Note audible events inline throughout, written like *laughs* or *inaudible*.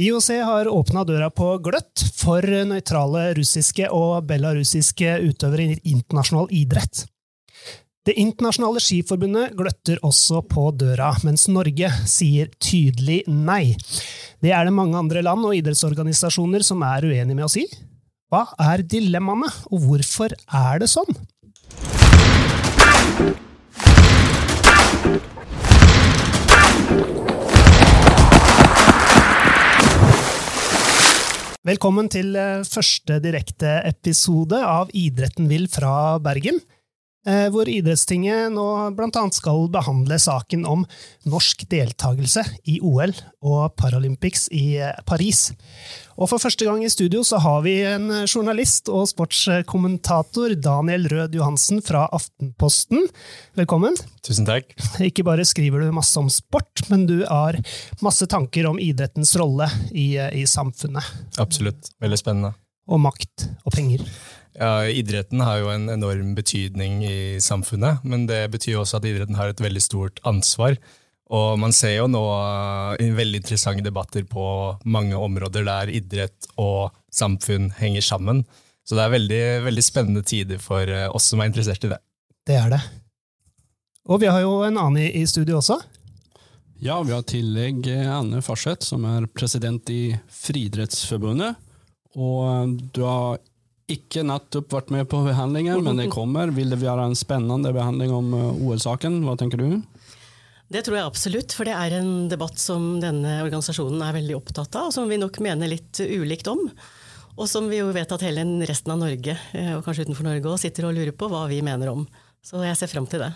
IOC har åpna døra på gløtt for nøytrale russiske og belarusiske utøvere i internasjonal idrett. Det internasjonale skiforbundet gløtter også på døra, mens Norge sier tydelig nei. Det er det mange andre land og idrettsorganisasjoner som er uenige med å si. Hva er dilemmaene, og hvorfor er det sånn? Velkommen til eh, første direkte episode av Idretten vil fra Bergen. Eh, hvor Idrettstinget nå bl.a. skal behandle saken om norsk deltakelse i OL og Paralympics i eh, Paris. Og For første gang i studio så har vi en journalist og sportskommentator, Daniel Rød Johansen fra Aftenposten. Velkommen. Tusen takk. Ikke bare skriver du masse om sport, men du har masse tanker om idrettens rolle i, eh, i samfunnet. Absolutt. Veldig spennende. Og makt og penger. Ja, Idretten har jo en enorm betydning i samfunnet, men det betyr også at idretten har et veldig stort ansvar. Og man ser jo nå i veldig interessante debatter på mange områder der idrett og samfunn henger sammen. Så det er veldig, veldig spennende tider for eh, oss som er interessert i det. Det er det. Og vi har jo en annen i, studio også. Ja, vi har tillegg Anne Farseth, som er president i Friidrettsforbundet. Og du har ikke nettopp vært med på behandlingen, men det kommer. Vil det være en spennende behandling om eh, OL-saken? Hva tenker du? Det tror jeg absolutt, for det er en debatt som denne organisasjonen er veldig opptatt av, og som vi nok mener litt ulikt om. Og som vi jo vet at hele resten av Norge, eh, og kanskje utenfor Norge òg, sitter og lurer på hva vi mener om. Så jeg ser fram til det.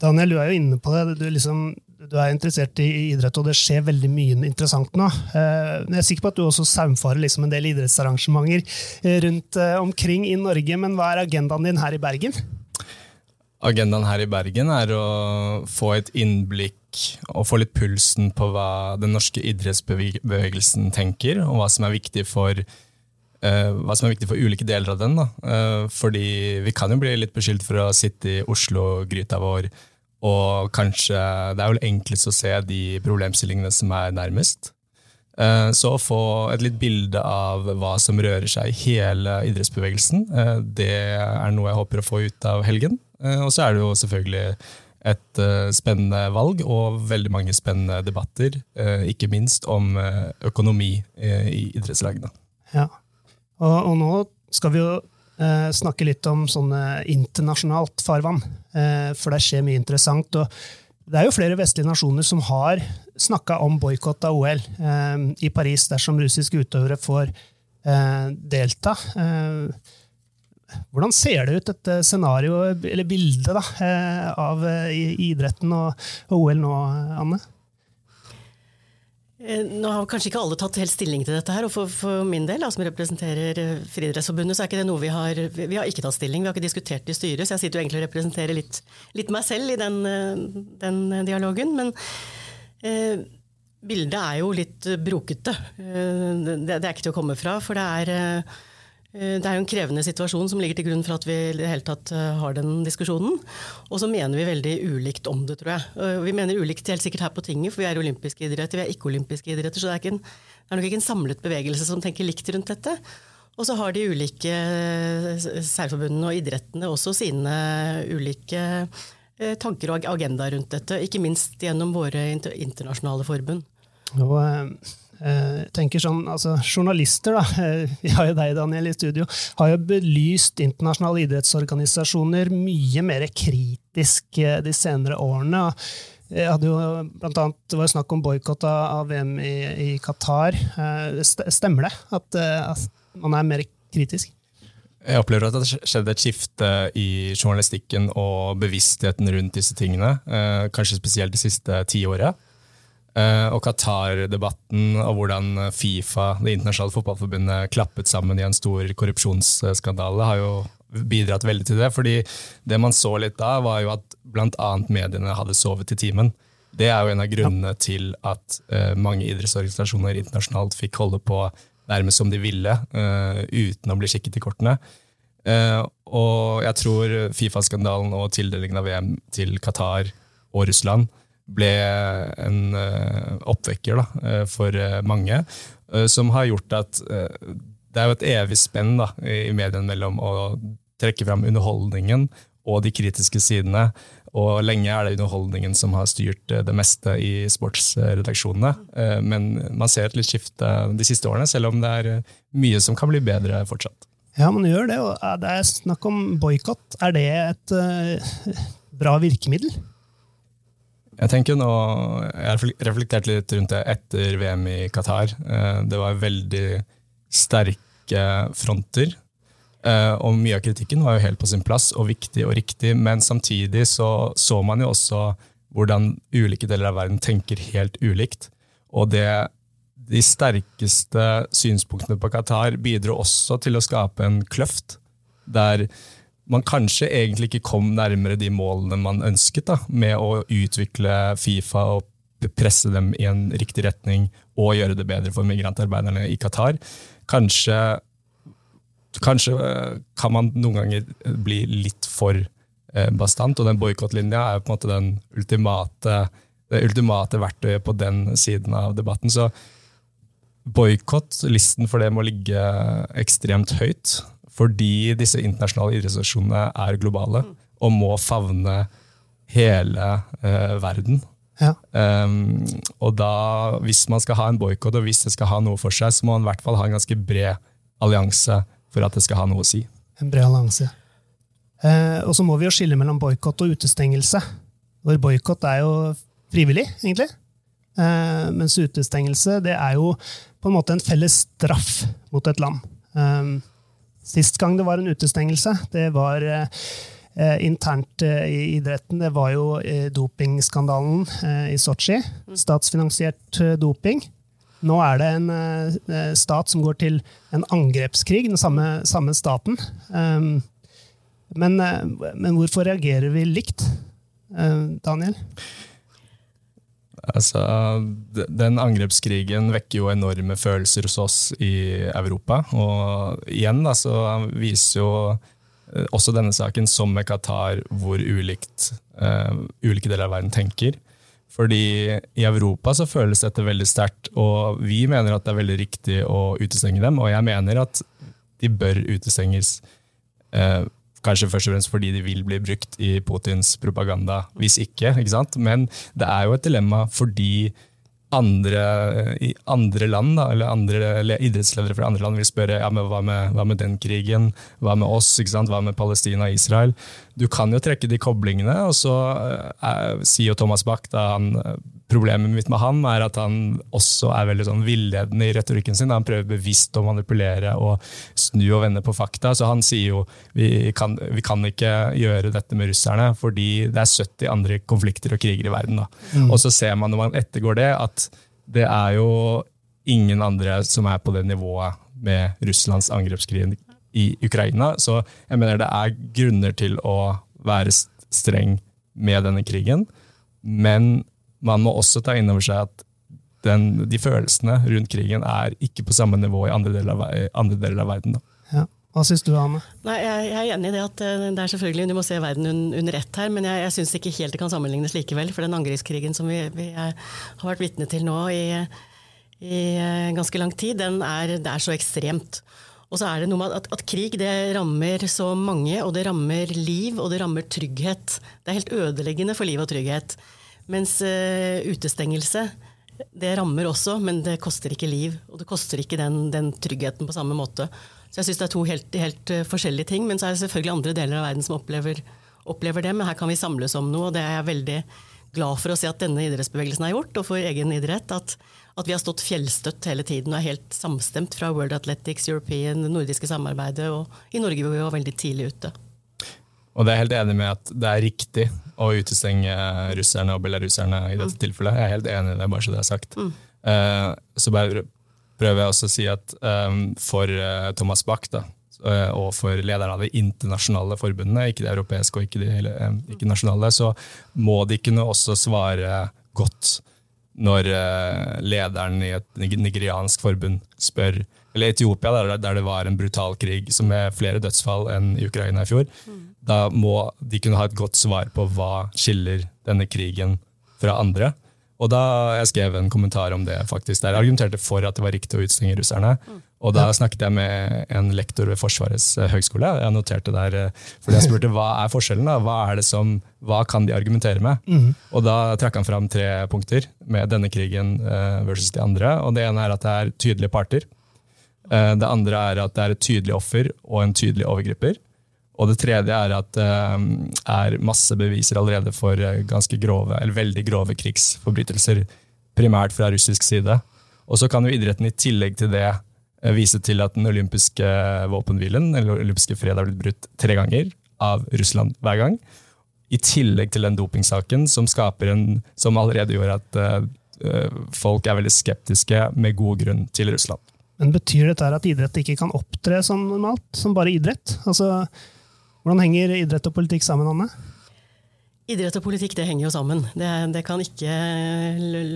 Daniel, du er jo inne på det. Du, liksom, du, er interessert i idrett, og det skjer veldig mye interessant nå. Eh, jeg er sikker på at du også saumfarer liksom en del idrettsarrangementer eh, rundt eh, omkring i Norge, men hva er agendaen din her i Bergen? Agendaen her i Bergen er å få et innblikk og få litt pulsen på hva den norske idrettsbevegelsen tenker, og hva som er viktig for hva som er viktig for ulike deler av den. Da. fordi vi kan jo bli litt beskyldt for å sitte i Oslo-gryta vår og kanskje Det er vel enklest å se de problemstillingene som er nærmest. Eh, så å få et litt bilde av hva som rører seg i hele idrettsbevegelsen, eh, det er noe jeg håper å få ut av helgen. Eh, og så er det jo selvfølgelig et spennende valg og veldig mange spennende debatter, ikke minst om økonomi i idrettslagene. Ja, og, og nå skal vi jo eh, snakke litt om sånne internasjonalt farvann. Eh, for det skjer mye interessant. og det er jo flere vestlige nasjoner som har snakka om boikott av OL eh, i Paris dersom russiske utøvere får eh, delta. Eh, hvordan ser det ut, dette scenarioet, eller bildet, da, eh, av idretten og, OL nå, Anne? Eh, nå har kanskje ikke alle tatt helt stilling til dette, her, og for, for min del, som representerer eh, Friidrettsforbundet, så er ikke det noe vi har Vi har ikke tatt stilling, vi har ikke diskutert det i styret, så jeg sitter jo egentlig og representerer litt, litt meg selv i den, eh, den dialogen. Men eh, bildet er jo litt brokete. Det, det, er ikke til å komme fra, for det er det er jo en krevende situasjon som ligger til grunn for at vi i det hele tatt eh, har den diskusjonen. Og så mener vi veldig ulikt om det, tror jeg. Eh, vi mener ulikt helt sikkert her på tinget, for vi er olympiske idretter, vi er ikke-olympiske idretter. Så det er, en, det er, nok ikke en samlet bevegelse som tenker likt rundt dette. Og så har de ulike særforbundene og idrettene også sine ulike tanker og agendaer rundt dette. Ikke minst gjennom våre internasjonale forbund. Og, jeg eh, tenker sånn, altså Journalister, da, *laughs* vi har jo deg Daniel i studio, har jo belyst internasjonale idrettsorganisasjoner mye mer kritisk eh, de senere årene. Jeg hadde jo blant annet, Det var jo snakk om boikott av VM i, i, Qatar. Eh, stemmer det at, at man er mer kritisk? Jeg opplever at det har skjedd et skifte i journalistikken og bevisstheten rundt disse tingene. Kanskje spesielt det siste tiåret. Uh, og Qatar-debatten og hvordan Fifa, det internasjonale fotballforbundet, klappet sammen i en stor korrupsjonsskandale, har jo bidratt veldig til det. fordi det man så litt da, var jo at bl.a. mediene hadde sovet i timen. Det er jo en av grunnene ja. til at uh, mange idrettsorganisasjoner internasjonalt fikk holde på nærmest som de ville, uh, uten å bli kikket i kortene. og jeg tror Fifa-skandalen og tildelingen av VM til Qatar og Russland ble en uh, oppvekker da, uh, for uh, mange, som har gjort at det er jo et evig spenn da, i mediene mellom å trekke fram underholdningen og de kritiske sidene. Og lenge er det underholdningen som har styrt det meste i sportsredaksjonene. Men man ser et litt skifte de siste årene, selv om det er mye som kan bli bedre fortsatt. Ja, man gjør det. Og det er snakk om boikott. Er det et bra virkemiddel? Jeg tenker nå, jeg har reflektert litt rundt det etter VM i Qatar. Eh, det var veldig sterke fronter. Eh, og mye av kritikken var jo helt på sin plass og viktig og riktig, men samtidig så, så man jo også hvordan ulike deler av verden tenker helt ulikt. Og det, de sterkeste synspunktene på Qatar bidro også til å skape en kløft, der man kanskje egentlig ikke kom nærmere de målene man ønsket, da, med å utvikle Fifa og presse dem i en riktig retning og gjøre det bedre for migrantarbeiderne i Qatar. Kanskje, kanskje eh, kan man noen ganger bli litt for eh, bastant, og den boikottlinja er på en måte den ultimate, det ultimate verktøyet på den siden av debatten. Så boikott, listen for det må ligge ekstremt høyt fordi disse internasjonale idrettsorganisasjonene er globale og må favne hele eh, verden. Ja. Um, og da, hvis man skal ha en boikott, og hvis det skal ha noe for seg, så må man i hvert fall ha en ganske bred allianse for at det skal ha noe å si. En bred allianse. Eh, og så må vi jo skille mellom boikott og utestengelse. Hvor boikott er jo frivillig, egentlig. Eh, mens utestengelse det er jo på en måte en felles straff mot et land. Um, Sist gang det var en utestengelse, det var eh, internt eh, i idretten. Det var jo eh, dopingskandalen eh, i Sotsji. Mm. Statsfinansiert eh, doping. Nå er det en eh, stat som går til en angrepskrig, den samme, samme staten. Um, men, men, hvorfor reagerer vi likt, Daniel? Altså, den angrepskrigen vekker jo enorme følelser hos oss i Europa. Og igjen da, så viser jo eh, også denne saken, som med Qatar, hvor ulikt uh, ulike deler av verden tenker. Fordi i Europa så føles dette veldig sterkt, og vi mener at det er veldig riktig å utestenge dem. Og jeg mener at de bør utestenges. Uh, Kanskje først og fremst fordi de vil bli brukt i Putins propaganda. Hvis ikke, ikke sant? Men det er jo et dilemma fordi andre, i andre land, da, eller andre idrettsledere fra andre land vil spørre ja, men hva, med, hva med den krigen, hva med oss, hva med Palestina og Israel? Du kan jo trekke de koblingene, og så eh, sier jo Thomas Bach da han Problemet mitt med han er at han også er veldig sånn villedende i retorikken sin. Han prøver bevisst å manipulere og snu og vende på fakta. Så han sier jo vi kan, vi kan ikke gjøre dette med russerne fordi det er 70 andre konflikter og kriger i verden. Mm. Og så ser man når man ettergår det, at det er jo ingen andre som er på det nivået med Russlands angrepskrig i Ukraina. Så jeg mener det er grunner til å være streng med denne krigen. Men man må også ta inn over seg at den, de følelsene rundt krigen er ikke på samme nivå i andre deler av, andre deler av verden. Ja. Hva syns du, Anne? Nei, jeg, jeg, er enig i det at eh, det er selvfølgelig, du må se verden un, under ett her, men jeg, jeg syns ikke helt det kan sammenlignes likevel. For den angrepskrigen som vi, vi er, har vært vitne til nå i, i, eh, ganske lang tid, den er, det er så ekstremt. Og så er det noe med at, at, krig det rammer så mange, og det rammer liv, og det rammer trygghet. Det er helt ødeleggende for liv og trygghet. Mens uh, utestengelse det rammer også, men det koster ikke liv. Og det koster ikke den, den tryggheten på samme måte. Så jeg syns det er to helt, helt uh, forskjellige ting. Men så er det selvfølgelig andre deler av verden som opplever, opplever, det. Men her kan vi samles om noe, og det er jeg veldig glad for å se at denne idrettsbevegelsen har gjort, og for egen idrett. At, at vi har stått fjellstøtt hele tiden og er helt samstemt fra World Athletics, European, det nordiske samarbeidet, og i Norge var vi jo veldig tidlig ute. Og det er jeg helt enig med at det er riktig å utestenge russerne og belaruserne i dette mm. tilfellet. Jeg er helt enig i det, bare så det er sagt. Mm. Uh, så bare prøver jeg også å si at um, for uh, Thomas Bach da, uh, og for lederne av de internasjonale forbundene, ikke de europeiske og ikke de ikke nasjonale, så må de kunne også svare godt når lederen i et nigeriansk forbund spør eller Etiopia, der, der, det var en brutal krig som med flere dødsfall enn i Ukraina i fjor. Mm. Da må de kunne ha et godt svar på hva skiller denne krigen fra andre. Og da Jeg skrev en kommentar om det, faktisk, der jeg argumenterte for at det var riktig å utstenge russerne. Og da snakket jeg med en lektor ved Forsvarets eh, høgskole. Jeg noterte der, eh, fordi jeg spurte hva er forskjellen da? Hva, er det som, hva kan de argumentere med? Og da trakk han fram tre punkter med denne krigen eh, versus de andre. Og Det ene er at det er tydelige parter. Det andre er at det er et tydelig offer og en tydelig overgriper. Og det tredje er at det er masse beviser allerede for eh, ganske grove, eller veldig grove krigsforbrytelser, primært fra russisk side. Og så kan jo idretten i tillegg til det eh, vise til at den olympiske våpenhvilen, eller olympiske fred, har blitt brutt tre ganger av Russland hver gang. I tillegg til den dopingsaken som, en, som allerede gjorde at eh, folk er veldig skeptiske, med god grunn, til Russland. Men betyr dette at idrett ikke kan opptre som normalt, som bare idrett? Altså, hvordan henger idrett og politikk sammen, Anne? Idrett og politikk det henger jo sammen. Det, det kan ikke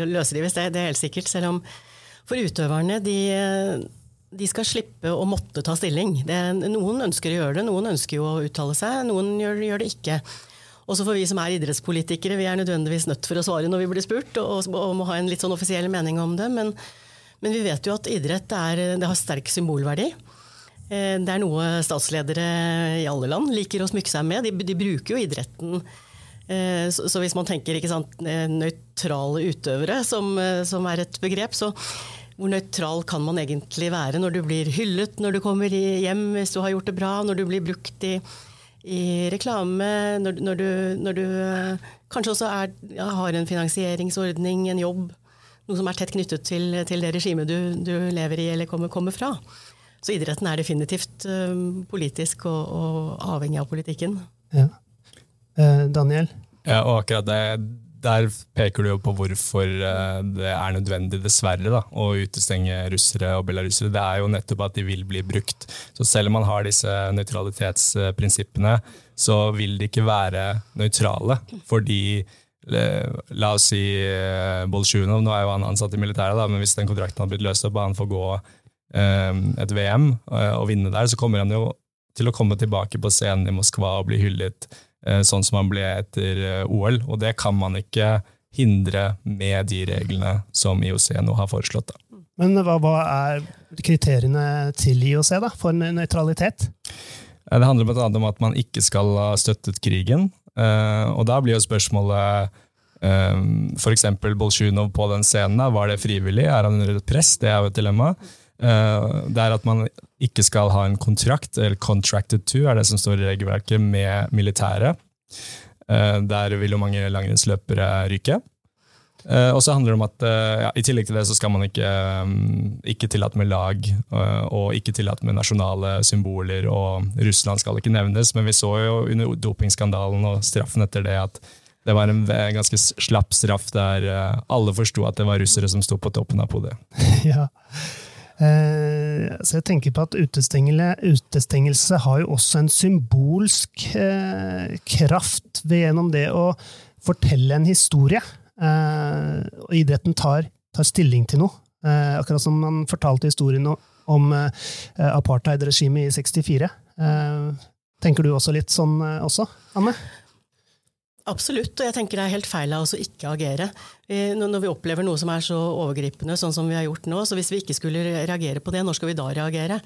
løse det, det er helt sikkert. Selv om for utøverne, de, de skal slippe å måtte ta stilling. Det, noen ønsker å gjøre det, noen ønsker jo å uttale seg, noen gjør, gjør det ikke. Også for vi som er idrettspolitikere, vi er nødvendigvis nødt for å svare når vi blir spurt, og, og må ha en litt sånn offisiell mening om det. Men, men vi vet jo at idrett er, det har sterk symbolverdi. Eh, Det er noe statsledere i alle land liker å smykke seg med. De, de bruker jo idretten. Eh, Så, så hvis man tenker sant, eh, nøytrale utøvere, som, som er et begrep, så hvor nøytral kan man egentlig være når du blir hyllet når du kommer hjem hvis du har gjort det bra, når du blir brukt i, i reklame, når, når, du, når du kanskje også er, ja, har en finansieringsordning, en jobb, noe som er tett knyttet til, til det regimet du, du lever i eller kommer, kommer fra. Så idretten er definitivt eh, politisk og, og avhengig av politikken. Ja. Eh, Daniel? Ja, og akkurat det, der peker du jo på hvorfor eh, det er nødvendig, dessverre, da, å utestenge russere og belarusere. Det er jo nettopp at de vil bli brukt. Så selv om man har disse nøytralitetsprinsippene, så vil de ikke være nøytrale. Fordi La oss si Bolsjunov, nå er jo han ansatt i militæret, da, men hvis den kontrakten hadde blitt løst opp og han får gå et VM eh, og vinne der, så kommer han jo til å komme tilbake på scenen i Moskva og bli hyllet eh, sånn som han ble etter eh, OL. Og det kan man ikke hindre med de reglene som IOC nå har foreslått. Da. Men hva, hva er kriteriene til IOC da, for nøytralitet? Det handler annet om at man ikke skal ha støttet krigen. Og da blir jo spørsmålet F.eks. for eksempel Bolsjunov på den scenen, var det frivillig? Er han under et press? Det er jo et dilemma. Eh, Det er at man ikke skal ha en kontrakt, eller contracted to, er det som står i regelverket, med militæret. Eh, Der vil jo mange langrennsløpere ryke. Eh, og så handler det om at ja, I tillegg til det så skal man ikke, um, ikke tillate med lag, og ikke tillate med nasjonale symboler, og Russland skal ikke nevnes, men vi så jo under dopingskandalen og straffen etter det at det var en ganske slapp straff der alle forsto at det var russere som sto på toppen av podiet. *laughs* ja. Eh, så jeg tenker på at utestengelse, har jo også en symbolsk eh, kraft ved gjennom det å fortelle en historie. Eh, og idretten tar, tar stilling til noe. Akkurat som man fortalte historien om apartheidregimet i 64. Eh, tenker du også litt sånn også, Anne? Absolutt, og jeg tenker det er helt feil av oss å ikke agere. Når vi opplever noe som er så overgripende, sånn som vi har gjort nå, så hvis vi ikke skulle reagere på det, når skal vi da reagere?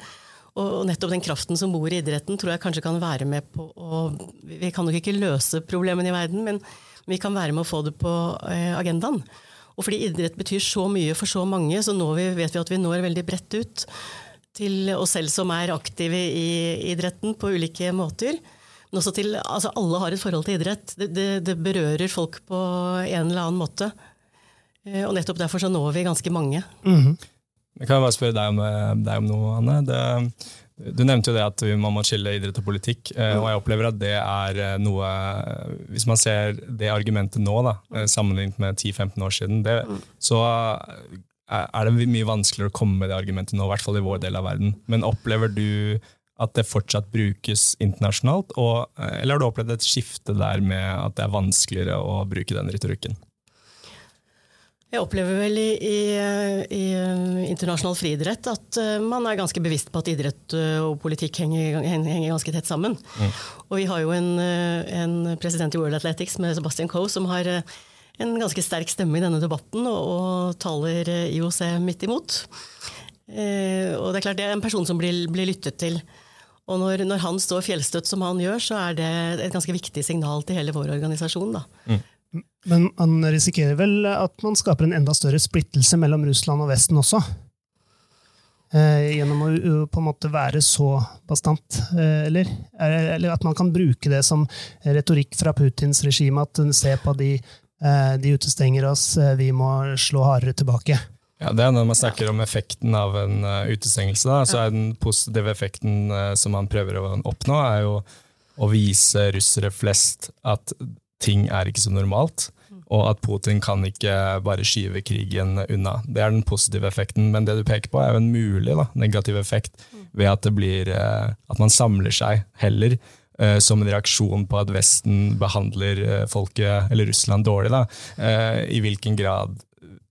Og nettopp den kraften som bor i idretten, tror jeg kanskje kan være med på å Vi kan nok ikke løse problemene i verden, men vi kan være med å få det på eh, agendaen. Og fordi idrett betyr så mye for så mange, så når vi, vet vi at vi når veldig bredt ut til oss selv som er aktive i idretten på ulike måter. Men også til altså Alle har et forhold til idrett. Det, det, det berører folk på en eller annen måte. Eh, Og nettopp derfor så når vi ganske mange. Jeg kan bare spørre deg om, eh, deg om noe, Anne. Det, du nevnte jo det at man må skille idrett og politikk, eh, og jeg opplever at det er noe Hvis man ser det argumentet nå, da, sammenlignet med 10-15 år siden, det, så eh, er det mye vanskeligere å komme med det argumentet nå, i hvert fall i vår del av verden. Men opplever du at det fortsatt brukes internasjonalt, og, eh, eller har du opplevd et skifte der med at det er vanskeligere å bruke den retorikken? Jeg opplever vel i, i, i internasjonal friidrett at eh, man er ganske bevisst på at idrett eh, og politikk henger, henger ganske tett sammen. Og vi har jo en, eh, en president i World Athletics med Sebastian Coe som har eh, en ganske sterk stemme i denne debatten, og, og taler IOC midt imot. Eh, og det er klart det er en person som blir, blir lyttet til. Og når, når, han står fjellstøtt som han gjør, så er det et ganske viktig signal til hele vår organisasjon. da. Mm. Men man risikerer vel at man skaper en enda større splittelse mellom Russland og Vesten også? Eh, gjennom å på en måte være så bastant, eh, eller? Eller at man kan bruke det som retorikk fra Putins regime, at se på de, eh, de utestenger oss, eh, vi må slå hardere tilbake. Ja, det er Når man snakker om effekten av en uh, utestengelse, da, så er den positive effekten uh, som man prøver å oppnå, er jo å vise russere flest at ting er ikke så normalt, og at Putin kan ikke bare skyve krigen unna. Det er den positive effekten, men det du peker på, er jo en mulig da, negativ effekt ved at, det blir, uh, at man samler seg heller som en reaksjon på at Vesten behandler folket, eller Russland, dårlig. Da. I hvilken grad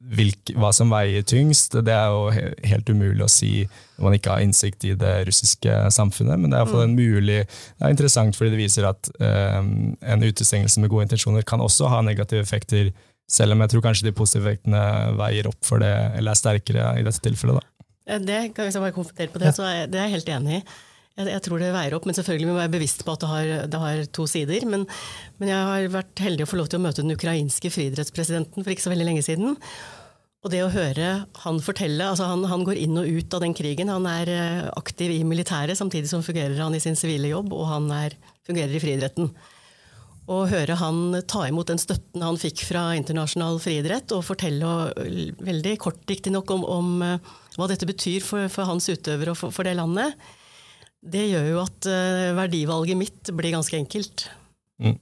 hvilk, hva som veier tyngst, det er jo helt umulig å si når man ikke har innsikt i det russiske samfunnet. Men det er, mm. en mulig, det er interessant fordi det viser at um, en utestengelse med gode intensjoner kan også ha negative effekter, selv om jeg tror kanskje de positive effektene veier opp for det, eller er sterkere i dette tilfellet. Da. Det kan jeg bare konfrontere på det, så er, det er jeg helt enig i. Jeg, jeg, tror det veier opp, men selvfølgelig må vi være bevisst på at det har, det har to sider. Men, men, jeg har vært heldig å få lov til å møte den ukrainske friidrettspresidenten for ikke så veldig lenge siden. Og det å høre han fortelle altså han, han, går inn og ut av den krigen. Han er eh, aktiv i militæret, samtidig som fungerer han i sin sivile jobb, og han er, fungerer i friidretten. Å høre han ta imot den støtten han fikk fra internasjonal friidrett, og fortelle veldig kort riktignok om, om uh, hva dette betyr for, for hans utøvere og for, for, det landet, det gjør jo at uh, verdivalget mitt blir ganske enkelt. Mm.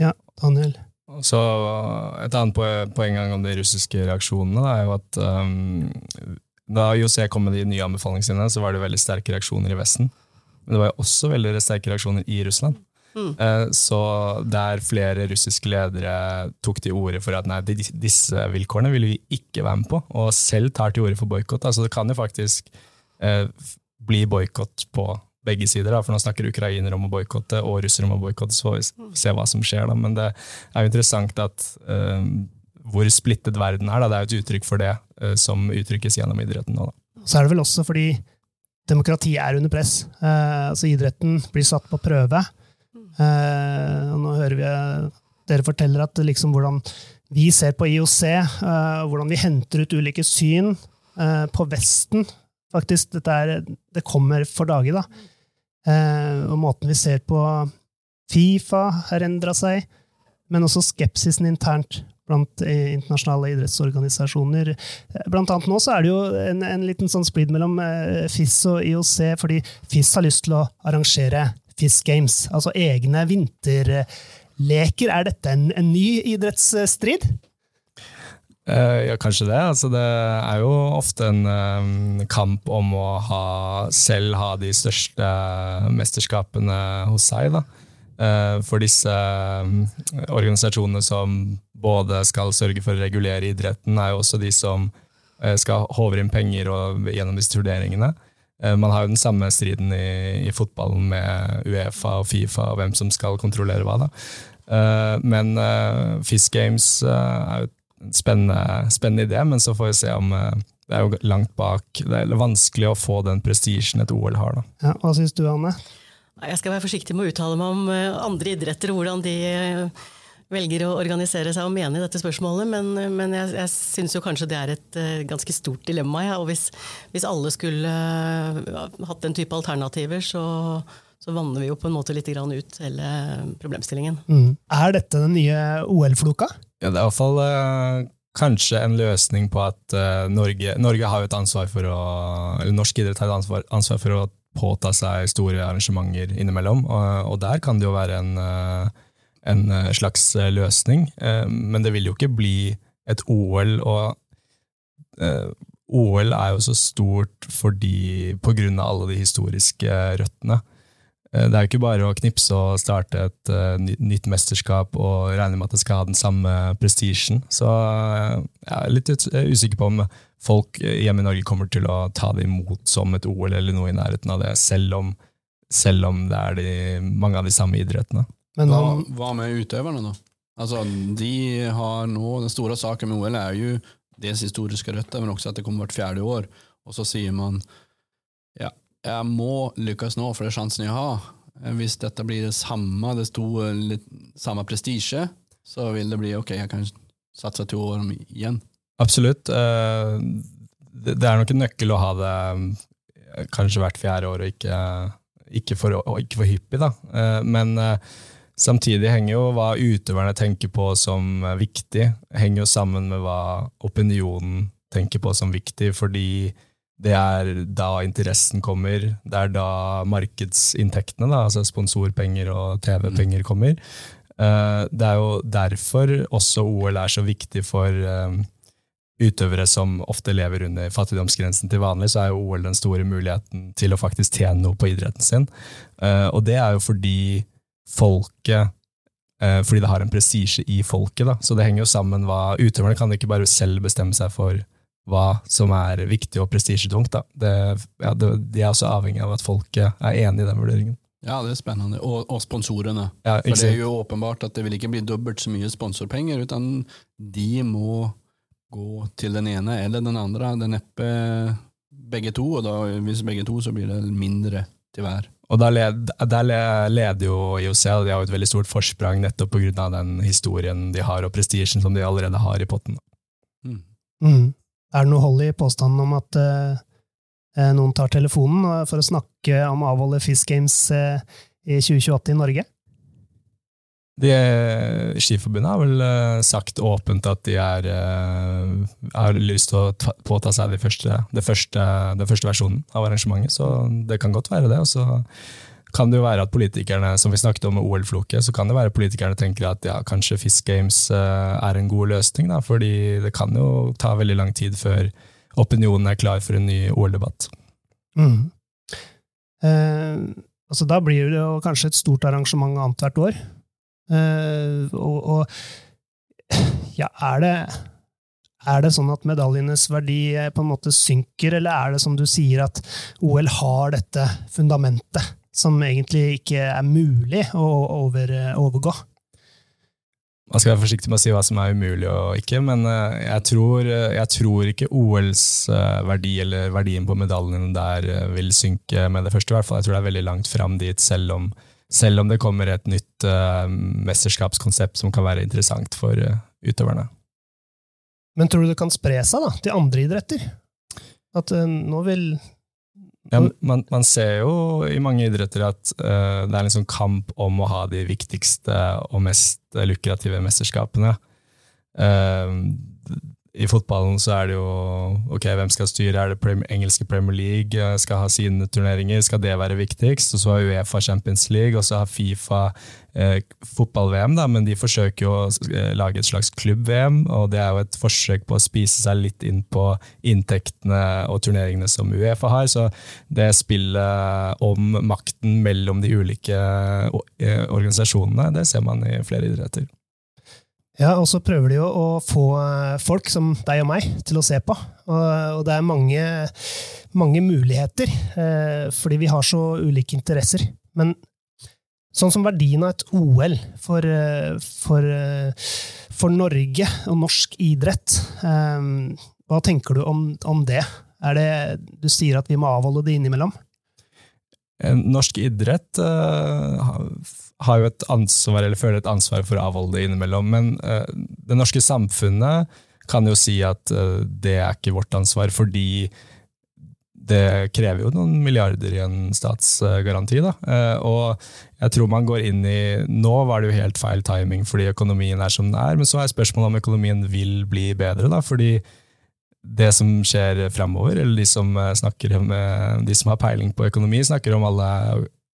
Ja, Daniel? Så Et annet poeng om de russiske reaksjonene er jo at um, da IOC kom med de nye anbefalingene sine, så var det veldig sterke reaksjoner i Vesten. Men det var jo også veldig sterke reaksjoner i Russland. Mm. Uh, så der flere russiske ledere tok til orde for at nei, disse vilkårene ville vi ikke være med på, og selv tar til orde for boikott. Altså, det kan jo faktisk uh, bli boikott på begge sider. Da, for nå snakker ukrainere om å boikotte og russere om å boikotte, så får vi se hva som skjer. Da. Men det er jo interessant at uh, hvor splittet verden er. Da. Det er jo et uttrykk for det uh, som uttrykkes gjennom idretten nå. Da. Så er det vel også fordi demokrati er under press. Uh, altså Idretten blir satt på prøve. og nå hører vi dere forteller at liksom hvordan vi ser på IOC, hvordan vi henter ut ulike syn på Vesten faktisk. Er, det kommer for dage, da. Eh, og måten vi ser på Fifa har endra seg, men også skepsisen internt blant eh, internasjonale idrettsorganisasjoner. Eh, blant annet nå så er det jo en, en liten sånn splid mellom FIS og IOC, fordi FIS har lyst til å arrangere FIS Games, altså egne vinterleker. Er dette en, en ny idrettsstrid? Uh, ja, kanskje det. Altså, det er jo ofte en um, kamp om å ha, selv ha de største mesterskapene hos seg. Da. Uh, for disse um, organisasjonene som både skal sørge for å regulere idretten, er jo også de som uh, skal håve inn penger og, gjennom disse turneringene. Man har jo den samme striden i, i, fotballen med Uefa og Fifa og hvem som skal kontrollere hva. da. Men Fish Games er jo spennende, spennende idé, men så får vi se om eh, det er jo langt bak. Det er vanskelig å få den prestisjen et OL har. Da. Ja, hva syns du, Anne? Jeg skal være forsiktig med å uttale meg om eh, andre idretter og hvordan de eh, velger å organisere seg og mene i dette spørsmålet, men, men jeg, jeg syns kanskje det er et uh, ganske stort dilemma. Ja. Og hvis, hvis, alle skulle uh, hatt den type alternativer, så, så vanner vi jo på en måte litt ut hele problemstillingen. Mm. Er dette den nye OL-floka? Ja, det er iallfall eh, kanskje en løsning på at eh, Norge, Norge, har jo et ansvar for å Eller norsk idrett har et ansvar, ansvar for å påta seg store arrangementer innimellom, og, og der kan det jo være en, uh, en slags løsning. men det vil jo ikke bli et OL, og OL er jo så stort fordi, på grunn av alle de historiske røttene. Eh, det er jo ikke bare å knipse og starte et uh, nytt mesterskap og regne med at det skal ha den samme prestisjen. Så uh, jeg er litt usikker på om folk hjemme i Norge kommer til å ta det imot som et OL eller noe i nærheten av det, selv om, selv om det er de, mange av de samme idrettene. Men hva, hva med utøverne, da? Altså, de har nå, Den store saken med OL er jo dels historiske røtter, men også at det kommer hvert fjerde år. Og så sier man ja, jeg må lykkes nå, for det er sjansen jeg har. Hvis dette blir det samme, det sto litt, samme prestisje, så vil det bli ok, jeg kan satse to år igjen. Absolutt. Eh, det er nok en nøkkel å ha det eh, kanskje hvert fjerde år, og ikke, ikke, for, ikke for hyppig. Da. Eh, men samtidig henger jo hva utøverne tenker på som viktig, henger jo sammen med hva opinionen tenker på som viktig, fordi det er da interessen kommer. Det er da markedsinntektene, da, altså sponsorpenger og TV-penger, kommer. Det er jo derfor også OL er så viktig for utøvere som ofte lever under fattigdomsgrensen til vanlig, så er jo OL den store muligheten til å faktisk tjene noe på idretten sin. Uh, og det er jo fordi folket Fordi det har en prestisje i folket. da, Så det henger jo sammen hva Utøverne kan ikke bare selv bestemme seg for hva som er viktig og prestisjetungt. Ja, de er også avhengig av at folket er enig i den vurderingen. Ja, det er spennende. Og, og sponsorene. Ja, For det er jo åpenbart at det vil ikke bli dobbelt så mye sponsorpenger, utan de må gå til den ene eller den andre. Det er neppe begge to, og da, hvis begge to, så blir det mindre til hver. Og Der, led, der leder jo IOC, og de har jo et veldig stort forsprang nettopp pga. den historien de har, og prestisjen som de allerede har i potten. Mm. Mm. Er det noe hold i påstanden om at eh, noen tar telefonen for å snakke om å avholde Fisk Games eh, i 2028 i Norge? De, Skiforbundet har vel sagt åpent at de er, har lyst til å ta, påta seg de første, det første, det første versjonen av arrangementet, så det kan godt være det. Og kan det jo være at politikerne, som vi snakket om med OL-floket, så kan det være at politikerne tenker at ja, kanskje Fisk Games uh, er en god løsning, da, fordi det kan jo ta veldig lang tid før opinionen er klar for en ny OL-debatt. Mm. altså, da blir det jo kanskje et stort arrangement annethvert år. Eh, og, og, ja, er det, er det sånn at medaljenes verdi eh, på en måte synker, eller er det som du sier, at OL har dette fundamentet som egentlig ikke er mulig å over, overgå? Man skal være forsiktig med å si hva som er umulig og ikke, men jeg tror, jeg tror ikke OLs verdi eller verdien på medaljene der vil synke med det første. i hvert fall. Jeg tror det er veldig langt fram dit, selv om selv om det kommer et nytt uh, mesterskapskonsept som kan være interessant for uh, utøverne. Men tror du det kan spre seg da, til andre idretter? At uh, nå vil ja, man, man, ser jo i mange idretter at det er en sånn kamp om å ha de viktigste og mest lukrative mesterskapene. I fotballen så er det jo ok, hvem skal styre? Er det Premier, engelske Premier League eh, skal ha sine turneringer? Skal det være viktigst? Og så har Uefa Champions League, og så har Fifa fotball-VM, da, men de forsøker jo å eh, lage et slags klubb-VM, og det er jo et forsøk på å spise seg litt inn på inntektene og turneringene som Uefa har. Så det spillet om makten mellom de ulike eh, organisasjonene, det ser man i flere idretter. Ja, og så prøver de jo å få eh, folk som deg og meg til å se på. Og, det er mange, mange muligheter, eh, fordi vi har så ulike interesser. Men sånn som verdien av et OL for, eh, for, for Norge og norsk idrett, hva tenker du om, om det? Det? Du sier at vi må avholde det innimellom? Norsk idrett har jo et ansvar, eller føler et ansvar for å avholde det innimellom. Men uh, det norske samfunnet kan jo si at uh, det er ikke vårt ansvar, fordi det krever jo noen milliarder i en statsgaranti. Da. Uh, og jeg tror man går inn i Nå var det jo helt feil timing fordi økonomien er som den er, men så er spørsmålet om økonomien vil bli bedre. Da, fordi det som skjer framover, eller de som, snakker med, de som har peiling på økonomi, snakker om alle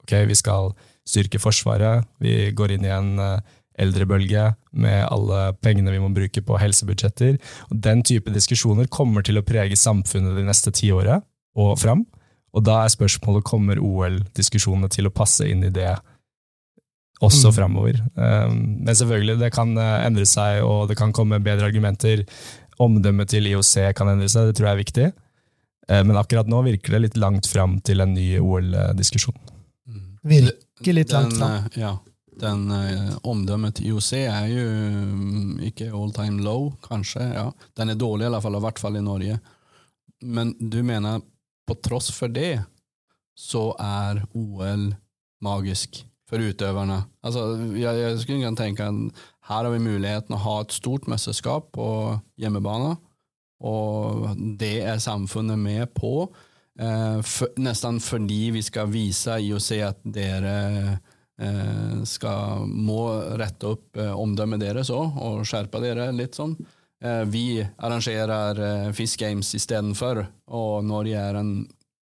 ok, vi skal styrke Forsvaret. Vi går inn i en eh, eldrebølge med alle pengene vi må bruke på helsebudsjetter. Og Den type diskusjoner kommer til å prege samfunnet de neste tiåret og fram. Og da er spørsmålet kommer OL-diskusjonene til å passe inn i det også mm. framover. Um, men selvfølgelig, det kan eh, endre seg, og det kan komme bedre argumenter. Omdømmet til IOC kan endre seg, det tror jeg er viktig. Eh, men akkurat nå virker det litt langt fram til en ny OL-diskusjon. Mm virker litt langt fram. Eh, ja. den eh, omdømmet til IOC er jo mm, ikke all time low, kanskje. ja. Den er dårlig i alle fall, i hvert fall i Norge. Men du mener på tross for det, så er OL magisk for utøverne? Altså, jeg, jeg skulle kunne tenke at her har vi muligheten å ha et stort mesterskap på hjemmebane, og det er samfunnet med på. Eh, for, nesten fordi vi skal vise IOC at dere eh, skal, må rette opp eh, omdømmet deres òg, og skjerpe dere litt sånn. Eh, vi arrangerer Fish Fisk Games istedenfor, og Norge er en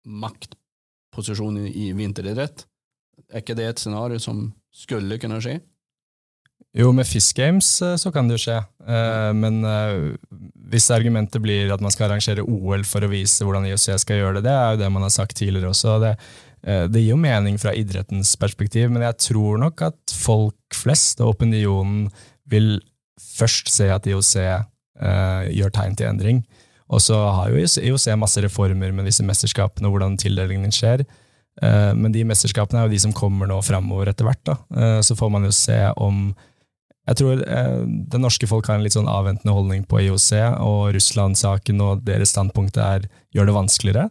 maktposisjon i, vinteridrett. Er ikke det et scenario som skulle kunne skje? Jo, med Fisk Games eh, så kan det jo skje. Eh, men eh, hvis argumentet blir at man skal arrangere OL for å vise hvordan IOC skal gjøre det, det er jo det man har sagt tidligere også. Det, det gir jo mening fra idrettens perspektiv, men jeg tror nok at folk flest og opinionen vil først se at IOC gjør tegn til endring. Og så har jo IOC masse reformer med disse mesterskapene og hvordan tildelingen skjer. Men de mesterskapene er jo de som kommer nå framover etter hvert. da. Så får man jo se om jeg tror eh, det norske folk har en litt sånn avventende holdning på IOC, og Russland-saken og deres standpunkt er, gjør det vanskeligere.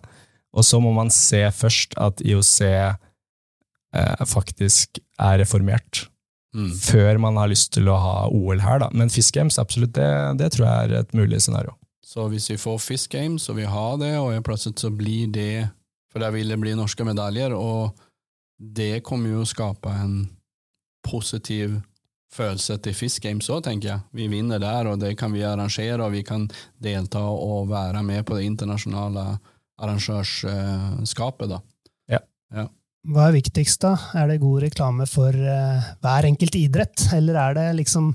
Og så må man se først at IOC eh, faktisk er reformert. Mm. Før man har lyst til å ha OL her, da. Men Fisk Games, absolutt, det, det, tror jeg er et mulig scenario. Så hvis vi får Fisk Games, og vi har det, og plutselig så blir det For der vil det bli norske medaljer, og det kommer jo å skape en positiv følelse til Fisk Games òg, tenker jeg. Vi vinner der, og det kan vi arrangere, og vi kan delta og være med på det internasjonale arrangørskapet. da. Ja. ja. Hva er viktigst, da? Er det god reklame for uh, hver enkelt idrett, eller er det liksom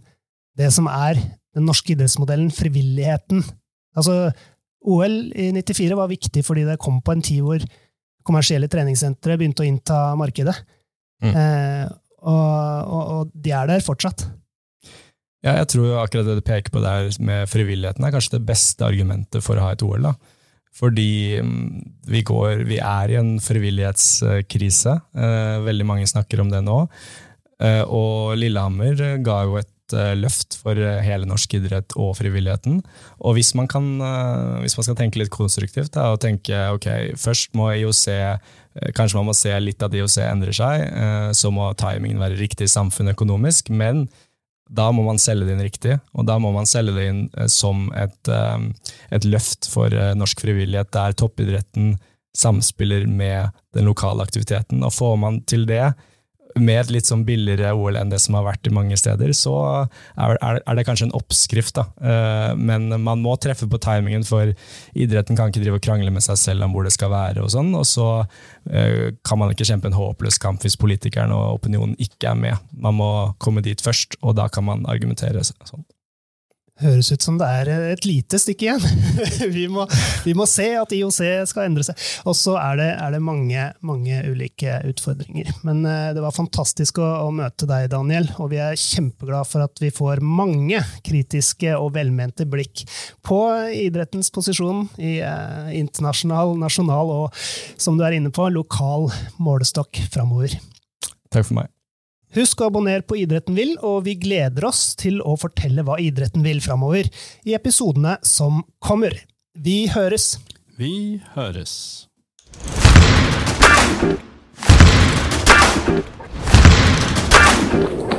det som er den norske idrettsmodellen, frivilligheten? Altså, OL i 94 var viktig fordi det kom på en tid hvor kommersielle treningssentre begynte å innta markedet. Mm. Eh, og, og, og, de er der fortsatt. Ja, jeg tror akkurat det du peker på der med frivilligheten, er kanskje det beste argumentet for å ha et OL. da. Fordi mm, vi, går, vi er i en frivillighetskrise. Eh, veldig mange snakker om det nå. Eh, og Lillehammer ga jo et Eh, løft for hele norsk idrett og frivilligheten. Og hvis man, kan, hvis man skal tenke litt konstruktivt da, og tenke ok, først må IOC Kanskje man må se litt at IOC endrer seg, så må timingen være riktig samfunnsøkonomisk, men da må man selge det inn riktig, og da må man selge det inn som et, et løft for norsk frivillighet, der toppidretten samspiller med den lokale aktiviteten. Og får man til det, med et litt sånn billigere OL enn det som har vært i mange steder, så er, er det kanskje en oppskrift. da. Eh, men man må treffe på timingen, for idretten kan ikke drive og krangle med seg selv om hvor det skal være. Og sånn, og så eh, kan man ikke kjempe en håpløs kamp hvis politikerne og opinionen ikke er med. Man må komme dit først, og da kan man argumentere sånn høres ut som det er et lite stykke igjen. *laughs* vi, må, vi, må, se at IOC skal endre seg. Og så er det, er det mange, mange, ulike utfordringer. Men uh, det var fantastisk å, å, møte deg, Daniel, og vi er kjempeglade for at vi får mange kritiske og velmente blikk på idrettens posisjon i uh, internasjonal, nasjonal og, som du er inne på, lokal målestokk framover. Takk for meg. Husk å abonnere på Idretten vil, og vi gleder oss til å fortelle hva idretten vil framover i episodene som kommer. Vi høres! Vi høres. you